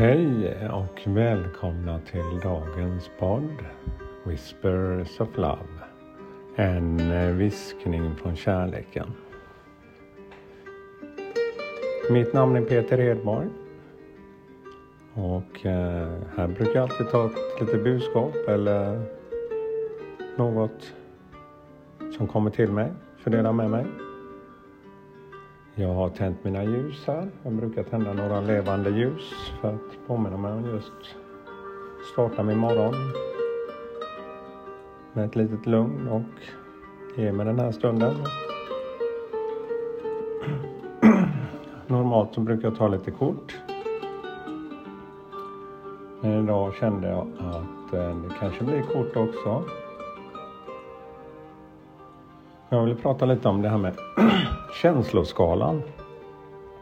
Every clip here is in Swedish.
Hej och välkomna till dagens podd Whispers of Love. En viskning från kärleken. Mitt namn är Peter Edborg. Och eh, här brukar jag alltid ta upp lite budskap eller något som kommer till mig, fördela med mig. Jag har tänt mina ljus här. Jag brukar tända några levande ljus för att påminna mig om just starta min morgon med ett litet lugn och ge mig den här stunden. Normalt så brukar jag ta lite kort. Men idag kände jag att eh, det kanske blir kort också. Jag vill prata lite om det här med känsloskalan.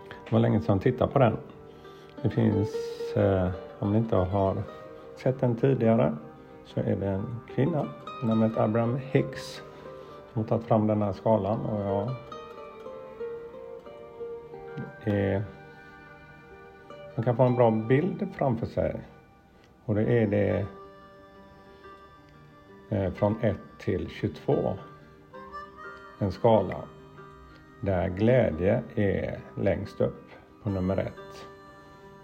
Det var länge sedan jag tittade på den. Det finns, eh, om ni inte har sett den tidigare, så är det en kvinna namnet Abraham Hicks som har tagit fram den här skalan och jag är, man kan få en bra bild framför sig. Och det är det eh, från 1 till 22 en skala där glädje är längst upp på nummer ett.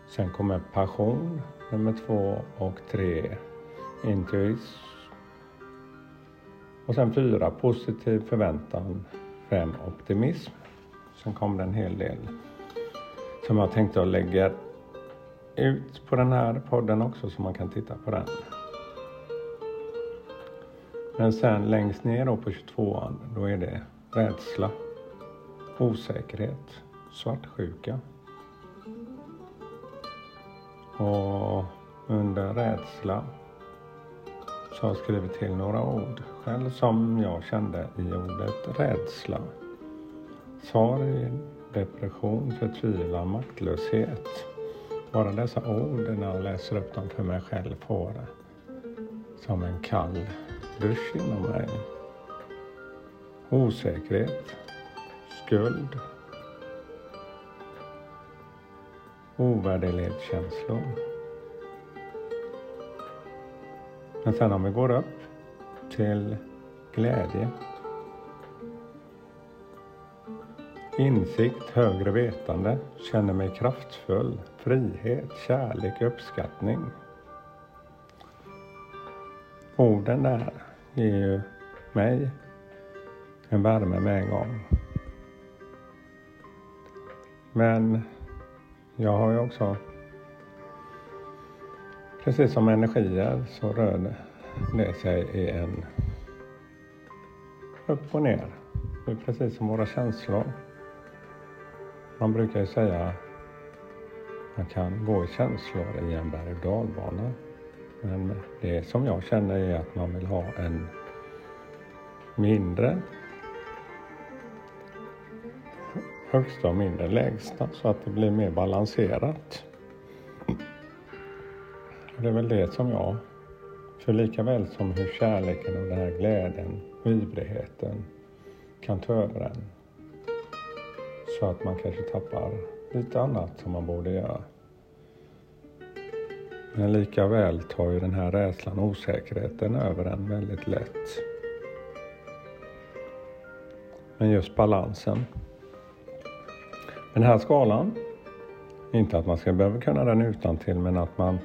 Sen kommer passion nummer två och tre intuition. Och sen fyra positiv förväntan, fem optimism. Sen kommer det en hel del som jag tänkte att lägga ut på den här podden också så man kan titta på den. Men sen längst ner då på 22an, då är det rädsla, osäkerhet, svartsjuka. Och under rädsla så har jag skrivit till några ord själv som jag kände i ordet rädsla. Sorg, depression, förtvivlan, maktlöshet. Bara dessa ord när jag läser upp dem för mig själv får som en kall dusch inom mig. Osäkerhet, skuld, Ovärdelighetskänslor. Men sen om vi går upp till glädje, insikt, högre vetande, känner mig kraftfull, frihet, kärlek, uppskattning. Orden där ger ju mig en värme med en gång. Men jag har ju också, precis som energier så rör det sig i en upp och ner. Det är precis som våra känslor. Man brukar ju säga man kan gå i känslor i en berg och dalbana. Men det som jag känner är att man vill ha en mindre högsta och mindre lägsta så att det blir mer balanserat. Det är väl det som jag, för lika väl som hur kärleken och den här glädjen, och ivrigheten kan ta över en. Så att man kanske tappar lite annat som man borde göra. Men lika väl tar ju den här rädslan och osäkerheten över en väldigt lätt. Men just balansen den här skalan, inte att man ska behöva kunna den utan till men att man,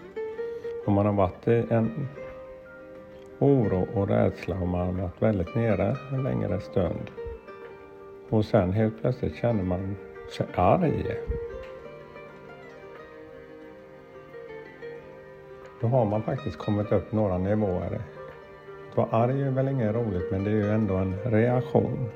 om man har varit i en oro och rädsla och man har varit väldigt nere en längre stund och sen helt plötsligt känner man sig arg. Då har man faktiskt kommit upp några nivåer. Att vara arg är väl inget roligt men det är ju ändå en reaktion.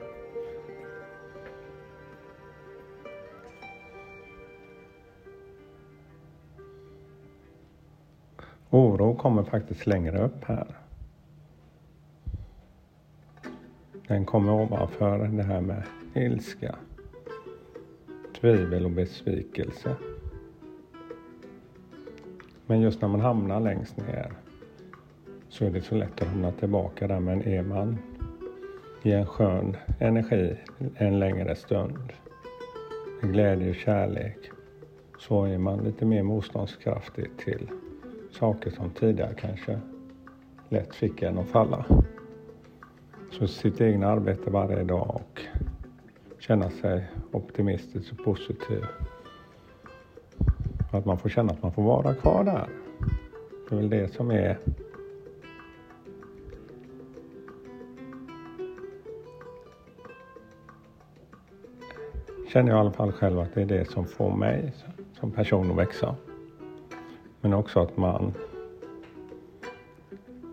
Oro kommer faktiskt längre upp här. Den kommer ovanför det här med ilska, tvivel och besvikelse. Men just när man hamnar längst ner så är det så lätt att hamna tillbaka där. Men är man i en skön energi en längre stund, med glädje och kärlek, så är man lite mer motståndskraftig till saker som tidigare kanske lätt fick en att falla. Så sitt egna arbete varje dag och känna sig optimistisk och positiv. Att man får känna att man får vara kvar där. Det är väl det som är känner jag i alla fall själv att det är det som får mig som person att växa. Men också att man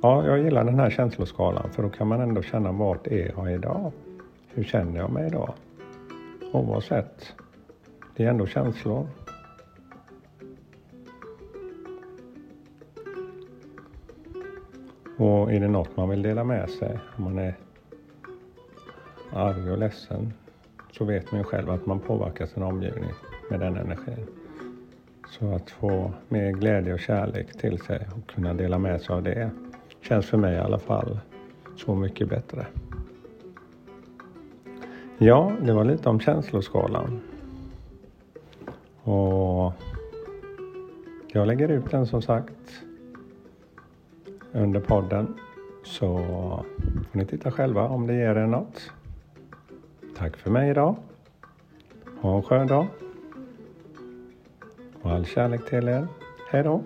Ja, jag gillar den här känsloskalan för då kan man ändå känna vart är jag idag? Hur känner jag mig idag? Oavsett. Det är ändå känslor. Och är det något man vill dela med sig, om man är arg och ledsen, så vet man ju själv att man påverkar sin omgivning med den energin. Så att få mer glädje och kärlek till sig och kunna dela med sig av det känns för mig i alla fall så mycket bättre. Ja, det var lite om känsloskalan. Och jag lägger ut den som sagt under podden. Så får ni titta själva om det ger er något. Tack för mig idag. Ha en skön dag. Och all kärlek till er. Hej då.